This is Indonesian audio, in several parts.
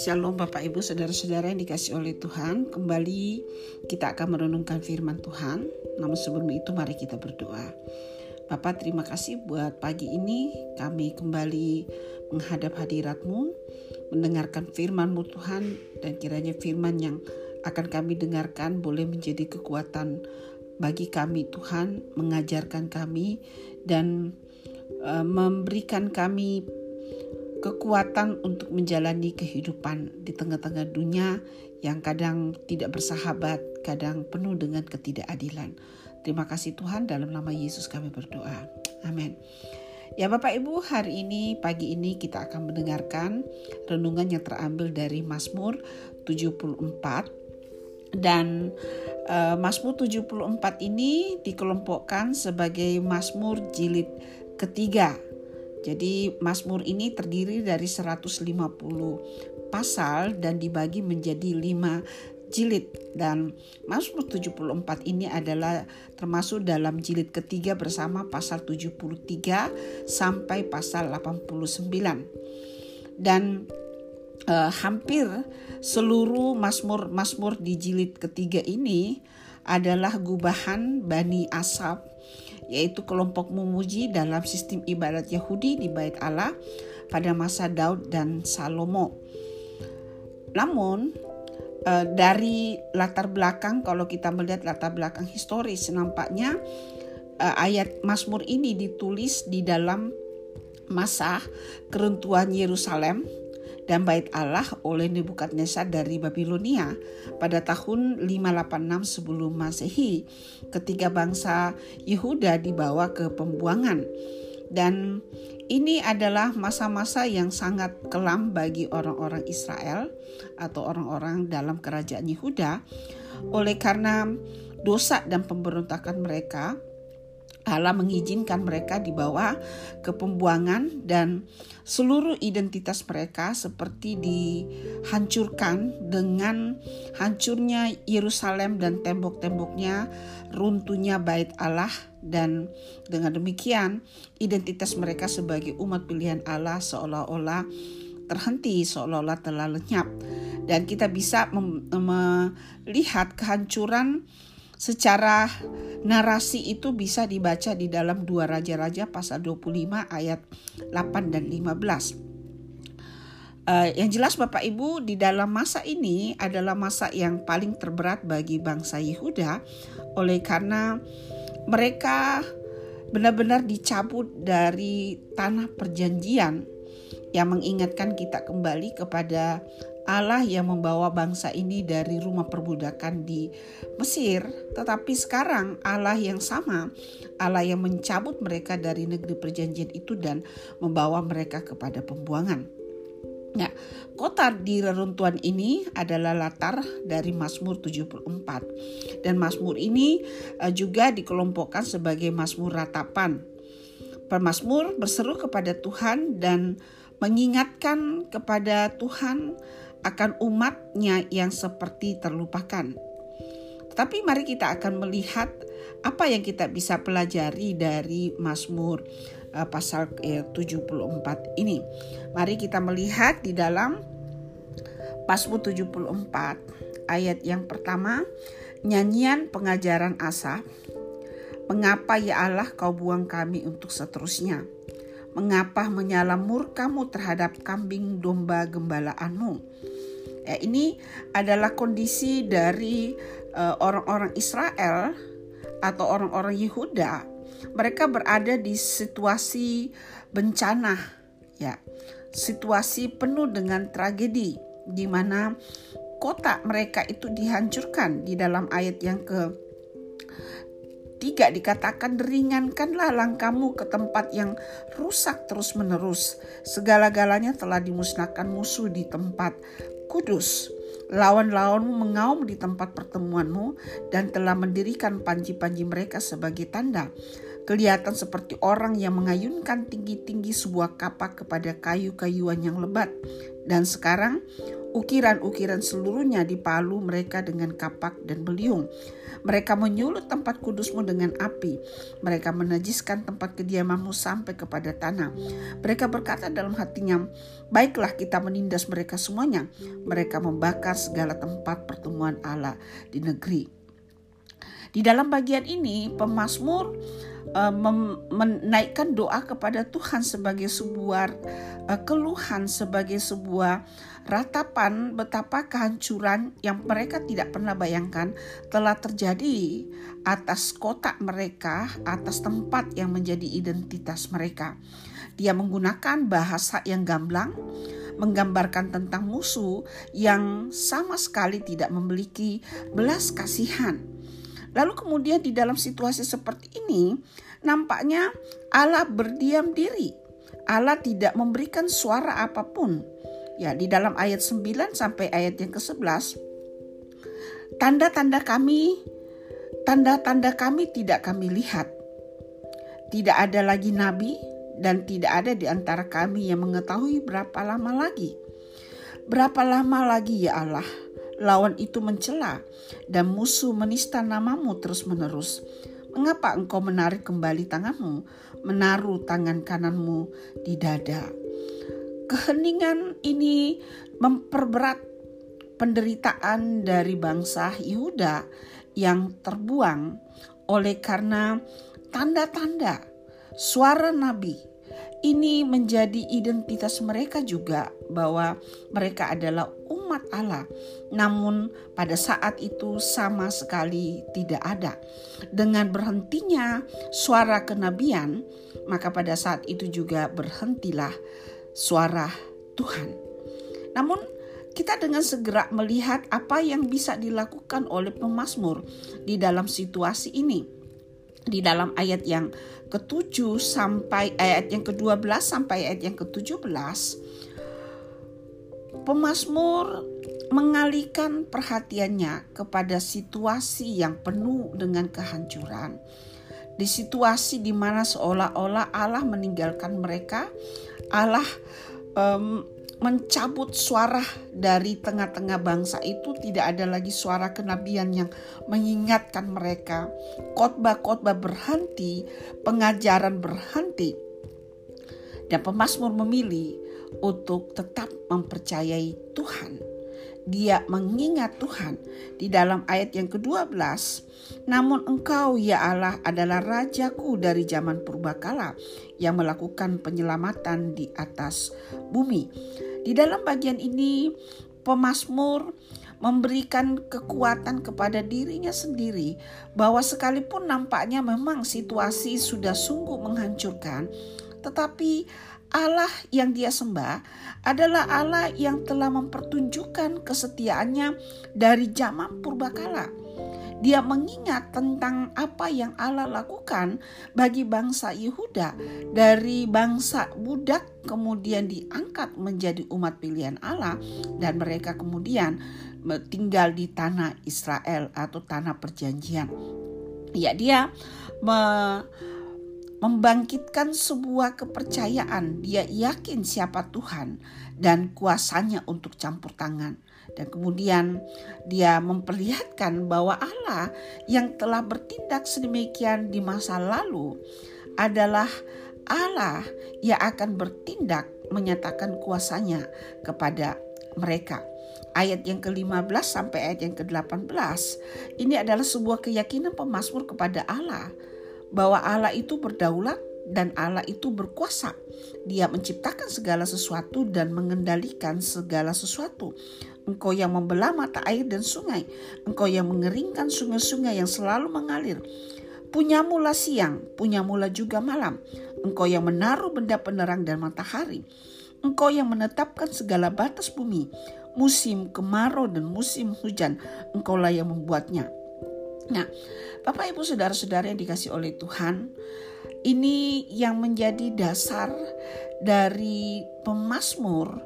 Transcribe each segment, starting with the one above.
Shalom Bapak Ibu Saudara-saudara yang dikasih oleh Tuhan. Kembali kita akan merenungkan firman Tuhan. Namun sebelum itu mari kita berdoa. Bapak terima kasih buat pagi ini Kami kembali menghadap hadiratmu Mendengarkan firmanmu Tuhan Dan kiranya firman yang akan kami dengarkan Boleh menjadi kekuatan bagi kami Tuhan Mengajarkan kami Dan uh, memberikan kami kekuatan untuk menjalani kehidupan di tengah-tengah dunia yang kadang tidak bersahabat, kadang penuh dengan ketidakadilan. Terima kasih Tuhan dalam nama Yesus kami berdoa. Amin. Ya Bapak Ibu, hari ini pagi ini kita akan mendengarkan renungan yang terambil dari Mazmur 74 dan uh, Mazmur 74 ini dikelompokkan sebagai Mazmur jilid ketiga jadi Mazmur ini terdiri dari 150 pasal dan dibagi menjadi 5 jilid dan Mazmur 74 ini adalah termasuk dalam jilid ketiga bersama pasal 73 sampai pasal 89. Dan eh, hampir seluruh Mazmur-Mazmur di jilid ketiga ini adalah gubahan Bani Asap yaitu kelompok memuji dalam sistem ibadat Yahudi di Bait Allah pada masa Daud dan Salomo. Namun eh, dari latar belakang kalau kita melihat latar belakang historis nampaknya eh, ayat Mazmur ini ditulis di dalam masa keruntuhan Yerusalem dan bait Allah oleh Nebukadnezar dari Babilonia pada tahun 586 sebelum Masehi ketika bangsa Yehuda dibawa ke pembuangan. Dan ini adalah masa-masa yang sangat kelam bagi orang-orang Israel atau orang-orang dalam kerajaan Yehuda oleh karena dosa dan pemberontakan mereka Allah mengizinkan mereka dibawa ke pembuangan dan seluruh identitas mereka seperti dihancurkan dengan hancurnya Yerusalem dan tembok-temboknya, runtuhnya bait Allah dan dengan demikian identitas mereka sebagai umat pilihan Allah seolah-olah terhenti, seolah-olah telah lenyap. Dan kita bisa melihat kehancuran secara narasi itu bisa dibaca di dalam dua raja-raja pasal 25 ayat 8 dan 15. Uh, eh, yang jelas Bapak Ibu di dalam masa ini adalah masa yang paling terberat bagi bangsa Yehuda oleh karena mereka benar-benar dicabut dari tanah perjanjian yang mengingatkan kita kembali kepada Allah yang membawa bangsa ini dari rumah perbudakan di Mesir, tetapi sekarang Allah yang sama, Allah yang mencabut mereka dari negeri perjanjian itu dan membawa mereka kepada pembuangan. Nah, kota di reruntuhan ini adalah latar dari Mazmur 74. Dan Mazmur ini eh, juga dikelompokkan sebagai Mazmur ratapan. Permazmur berseru kepada Tuhan dan mengingatkan kepada Tuhan akan umatnya yang seperti terlupakan. Tetapi mari kita akan melihat apa yang kita bisa pelajari dari Mazmur uh, pasal eh, 74 ini. Mari kita melihat di dalam Mazmur 74 ayat yang pertama nyanyian pengajaran Asa. Mengapa ya Allah kau buang kami untuk seterusnya? Mengapa menyala murkamu terhadap kambing domba gembalaanmu? Ya, ini adalah kondisi dari uh, orang-orang Israel atau orang-orang Yehuda. Mereka berada di situasi bencana, ya, situasi penuh dengan tragedi, di mana kota mereka itu dihancurkan di dalam ayat yang ke tiga dikatakan ringankanlah langkahmu ke tempat yang rusak terus menerus. Segala-galanya telah dimusnahkan musuh di tempat kudus. Lawan-lawanmu mengaum di tempat pertemuanmu dan telah mendirikan panji-panji mereka sebagai tanda. Kelihatan seperti orang yang mengayunkan tinggi-tinggi sebuah kapak kepada kayu-kayuan yang lebat. Dan sekarang ukiran-ukiran seluruhnya dipalu mereka dengan kapak dan beliung. Mereka menyulut tempat kudusmu dengan api. Mereka menajiskan tempat kediamanmu sampai kepada tanah. Mereka berkata dalam hatinya, baiklah kita menindas mereka semuanya. Mereka membakar segala tempat pertemuan Allah di negeri. Di dalam bagian ini, pemazmur uh, menaikkan doa kepada Tuhan sebagai sebuah uh, keluhan, sebagai sebuah ratapan betapa kehancuran yang mereka tidak pernah bayangkan telah terjadi atas kota mereka, atas tempat yang menjadi identitas mereka. Dia menggunakan bahasa yang gamblang, menggambarkan tentang musuh yang sama sekali tidak memiliki belas kasihan. Lalu kemudian di dalam situasi seperti ini, nampaknya Allah berdiam diri. Allah tidak memberikan suara apa pun Ya, di dalam ayat 9 sampai ayat yang ke-11 tanda-tanda kami tanda-tanda kami tidak kami lihat. Tidak ada lagi nabi dan tidak ada di antara kami yang mengetahui berapa lama lagi. Berapa lama lagi ya Allah lawan itu mencela dan musuh menista namamu terus-menerus. Mengapa engkau menarik kembali tanganmu, menaruh tangan kananmu di dada? keheningan ini memperberat penderitaan dari bangsa Yehuda yang terbuang oleh karena tanda-tanda suara nabi ini menjadi identitas mereka juga bahwa mereka adalah umat Allah. Namun pada saat itu sama sekali tidak ada. Dengan berhentinya suara kenabian, maka pada saat itu juga berhentilah suara Tuhan. Namun kita dengan segera melihat apa yang bisa dilakukan oleh pemazmur di dalam situasi ini. Di dalam ayat yang ke-7 sampai ayat yang ke-12 sampai ayat yang ke-17 pemazmur mengalihkan perhatiannya kepada situasi yang penuh dengan kehancuran. Di situasi di mana seolah-olah Allah meninggalkan mereka, Allah um, mencabut suara dari tengah-tengah bangsa itu tidak ada lagi suara kenabian yang mengingatkan mereka. Khotbah-khotbah berhenti, pengajaran berhenti. Dan pemazmur memilih untuk tetap mempercayai Tuhan dia mengingat Tuhan di dalam ayat yang ke-12. Namun engkau ya Allah adalah rajaku dari zaman purbakala yang melakukan penyelamatan di atas bumi. Di dalam bagian ini pemazmur memberikan kekuatan kepada dirinya sendiri bahwa sekalipun nampaknya memang situasi sudah sungguh menghancurkan tetapi Allah yang dia sembah adalah Allah yang telah mempertunjukkan kesetiaannya dari zaman purbakala. Dia mengingat tentang apa yang Allah lakukan bagi bangsa Yehuda dari bangsa budak kemudian diangkat menjadi umat pilihan Allah dan mereka kemudian tinggal di tanah Israel atau tanah perjanjian. Ya dia me, membangkitkan sebuah kepercayaan. Dia yakin siapa Tuhan dan kuasanya untuk campur tangan. Dan kemudian dia memperlihatkan bahwa Allah yang telah bertindak sedemikian di masa lalu adalah Allah yang akan bertindak menyatakan kuasanya kepada mereka. Ayat yang ke-15 sampai ayat yang ke-18 ini adalah sebuah keyakinan pemazmur kepada Allah bahwa Allah itu berdaulat dan Allah itu berkuasa. Dia menciptakan segala sesuatu dan mengendalikan segala sesuatu. Engkau yang membelah mata air dan sungai. Engkau yang mengeringkan sungai-sungai yang selalu mengalir. Punyamulah siang, punyamulah juga malam. Engkau yang menaruh benda penerang dan matahari. Engkau yang menetapkan segala batas bumi. Musim kemarau dan musim hujan, engkaulah yang membuatnya. Nah, Bapak Ibu Saudara-saudara yang dikasih oleh Tuhan, ini yang menjadi dasar dari pemazmur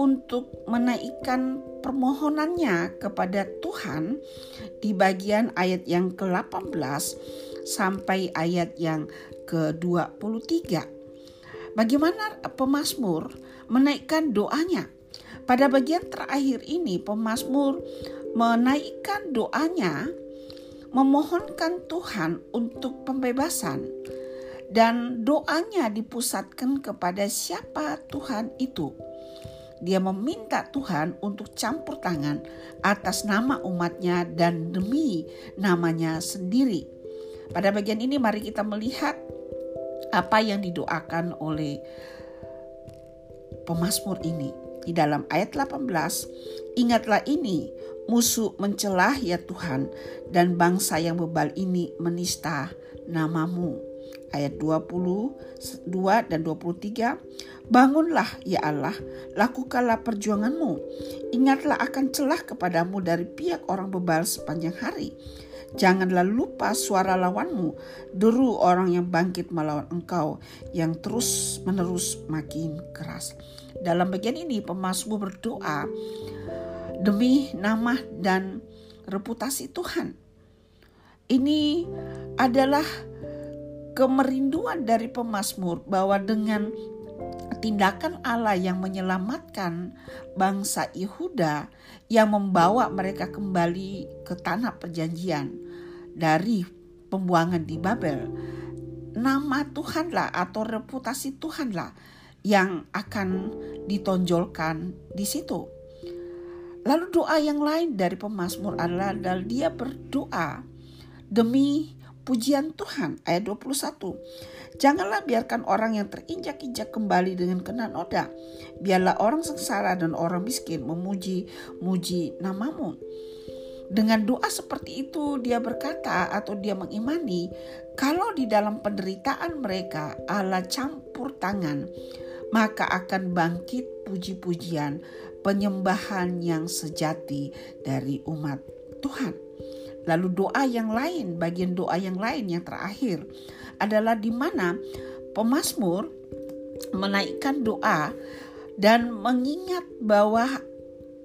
untuk menaikkan permohonannya kepada Tuhan di bagian ayat yang ke-18 sampai ayat yang ke-23. Bagaimana pemazmur menaikkan doanya? Pada bagian terakhir ini pemazmur menaikkan doanya memohonkan Tuhan untuk pembebasan dan doanya dipusatkan kepada siapa Tuhan itu. Dia meminta Tuhan untuk campur tangan atas nama umatnya dan demi namanya sendiri. Pada bagian ini mari kita melihat apa yang didoakan oleh pemazmur ini. Di dalam ayat 18, ingatlah ini, musuh mencelah ya Tuhan, dan bangsa yang bebal ini menista namamu. Ayat 22 dan 23, Bangunlah ya Allah, lakukanlah perjuanganmu. Ingatlah akan celah kepadamu dari pihak orang bebal sepanjang hari. Janganlah lupa suara lawanmu, deru orang yang bangkit melawan engkau, yang terus menerus makin keras. Dalam bagian ini pemazmur berdoa demi nama dan reputasi Tuhan. Ini adalah kemerinduan dari pemazmur bahwa dengan tindakan Allah yang menyelamatkan bangsa Yehuda yang membawa mereka kembali ke tanah perjanjian dari pembuangan di Babel. Nama Tuhanlah atau reputasi Tuhanlah yang akan ditonjolkan di situ. Lalu doa yang lain dari pemazmur adalah dia berdoa demi pujian Tuhan ayat 21. Janganlah biarkan orang yang terinjak-injak kembali dengan kena noda. Biarlah orang sengsara dan orang miskin memuji-muji namamu. Dengan doa seperti itu dia berkata atau dia mengimani kalau di dalam penderitaan mereka Allah campur tangan maka akan bangkit puji-pujian penyembahan yang sejati dari umat Tuhan. Lalu doa yang lain, bagian doa yang lain yang terakhir adalah di mana pemazmur menaikkan doa dan mengingat bahwa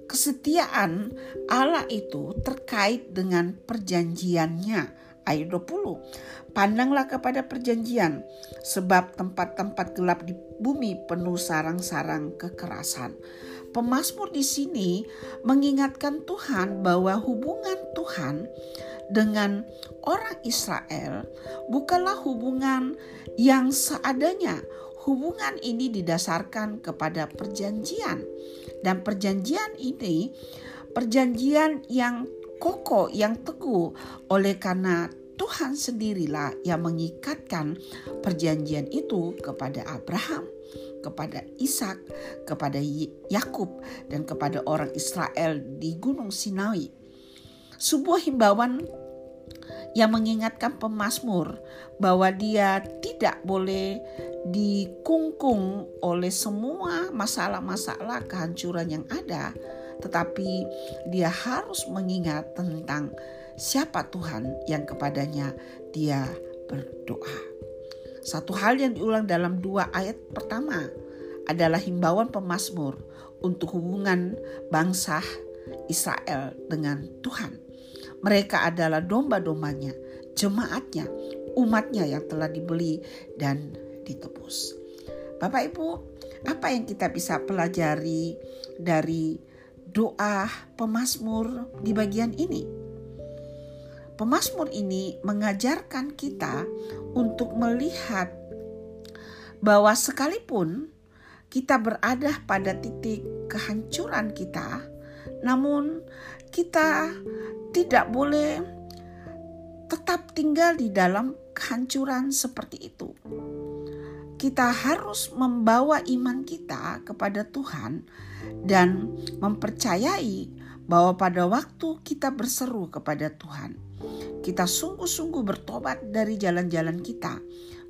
kesetiaan Allah itu terkait dengan perjanjiannya. Ayat 20. Pandanglah kepada perjanjian sebab tempat-tempat gelap di bumi penuh sarang-sarang kekerasan. Pemasmur di sini mengingatkan Tuhan bahwa hubungan Tuhan dengan orang Israel bukanlah hubungan yang seadanya. Hubungan ini didasarkan kepada perjanjian, dan perjanjian ini perjanjian yang kokoh, yang teguh, oleh karena Tuhan sendirilah yang mengikatkan perjanjian itu kepada Abraham kepada Ishak, kepada Yakub, dan kepada orang Israel di Gunung Sinai. Sebuah himbauan yang mengingatkan pemazmur bahwa dia tidak boleh dikungkung oleh semua masalah-masalah kehancuran yang ada, tetapi dia harus mengingat tentang siapa Tuhan yang kepadanya dia berdoa. Satu hal yang diulang dalam dua ayat pertama adalah himbauan pemazmur untuk hubungan bangsa Israel dengan Tuhan. Mereka adalah domba-dombanya, jemaatnya, umatnya yang telah dibeli dan ditebus. Bapak Ibu, apa yang kita bisa pelajari dari doa pemazmur di bagian ini? Pemasmur ini mengajarkan kita untuk melihat bahwa sekalipun kita berada pada titik kehancuran kita, namun kita tidak boleh tetap tinggal di dalam kehancuran seperti itu. Kita harus membawa iman kita kepada Tuhan dan mempercayai bahwa pada waktu kita berseru kepada Tuhan, kita sungguh-sungguh bertobat dari jalan-jalan kita,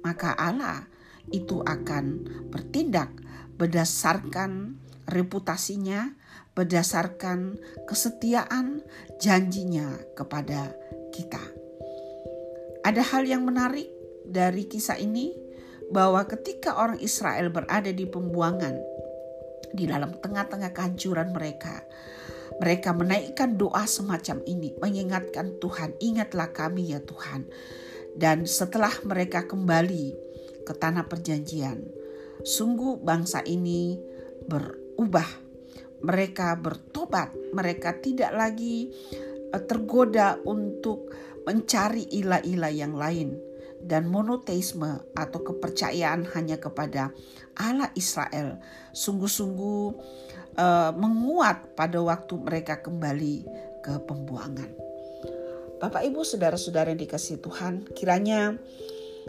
maka Allah itu akan bertindak berdasarkan reputasinya, berdasarkan kesetiaan janjinya kepada kita. Ada hal yang menarik dari kisah ini bahwa ketika orang Israel berada di pembuangan di dalam tengah-tengah kehancuran mereka, mereka menaikkan doa semacam ini, mengingatkan Tuhan, ingatlah kami ya Tuhan. Dan setelah mereka kembali ke tanah perjanjian, sungguh bangsa ini berubah. Mereka bertobat, mereka tidak lagi eh, tergoda untuk mencari ilah-ilah yang lain dan monoteisme atau kepercayaan hanya kepada Allah Israel sungguh-sungguh uh, menguat pada waktu mereka kembali ke pembuangan. Bapak Ibu saudara-saudara yang dikasih Tuhan, kiranya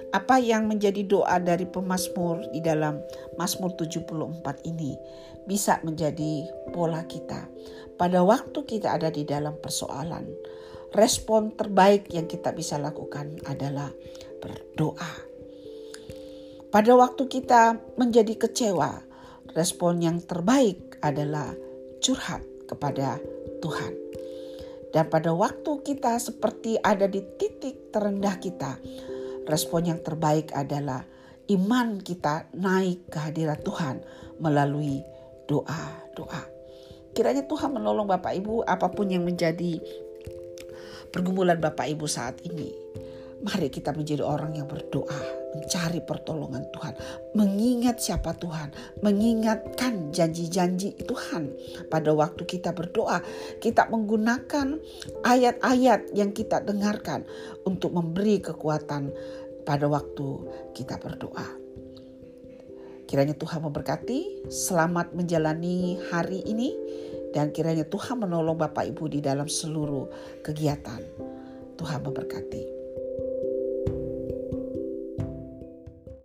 apa yang menjadi doa dari pemazmur di dalam Mazmur 74 ini bisa menjadi pola kita pada waktu kita ada di dalam persoalan. Respon terbaik yang kita bisa lakukan adalah berdoa. Pada waktu kita menjadi kecewa, respon yang terbaik adalah curhat kepada Tuhan. Dan pada waktu kita seperti ada di titik terendah kita, respon yang terbaik adalah iman kita naik ke hadirat Tuhan melalui doa-doa. Kiranya Tuhan menolong Bapak Ibu apa pun yang menjadi pergumulan Bapak Ibu saat ini. Mari kita menjadi orang yang berdoa, mencari pertolongan Tuhan, mengingat siapa Tuhan, mengingatkan janji-janji Tuhan. Pada waktu kita berdoa, kita menggunakan ayat-ayat yang kita dengarkan untuk memberi kekuatan pada waktu kita berdoa. Kiranya Tuhan memberkati, selamat menjalani hari ini, dan kiranya Tuhan menolong Bapak Ibu di dalam seluruh kegiatan. Tuhan memberkati.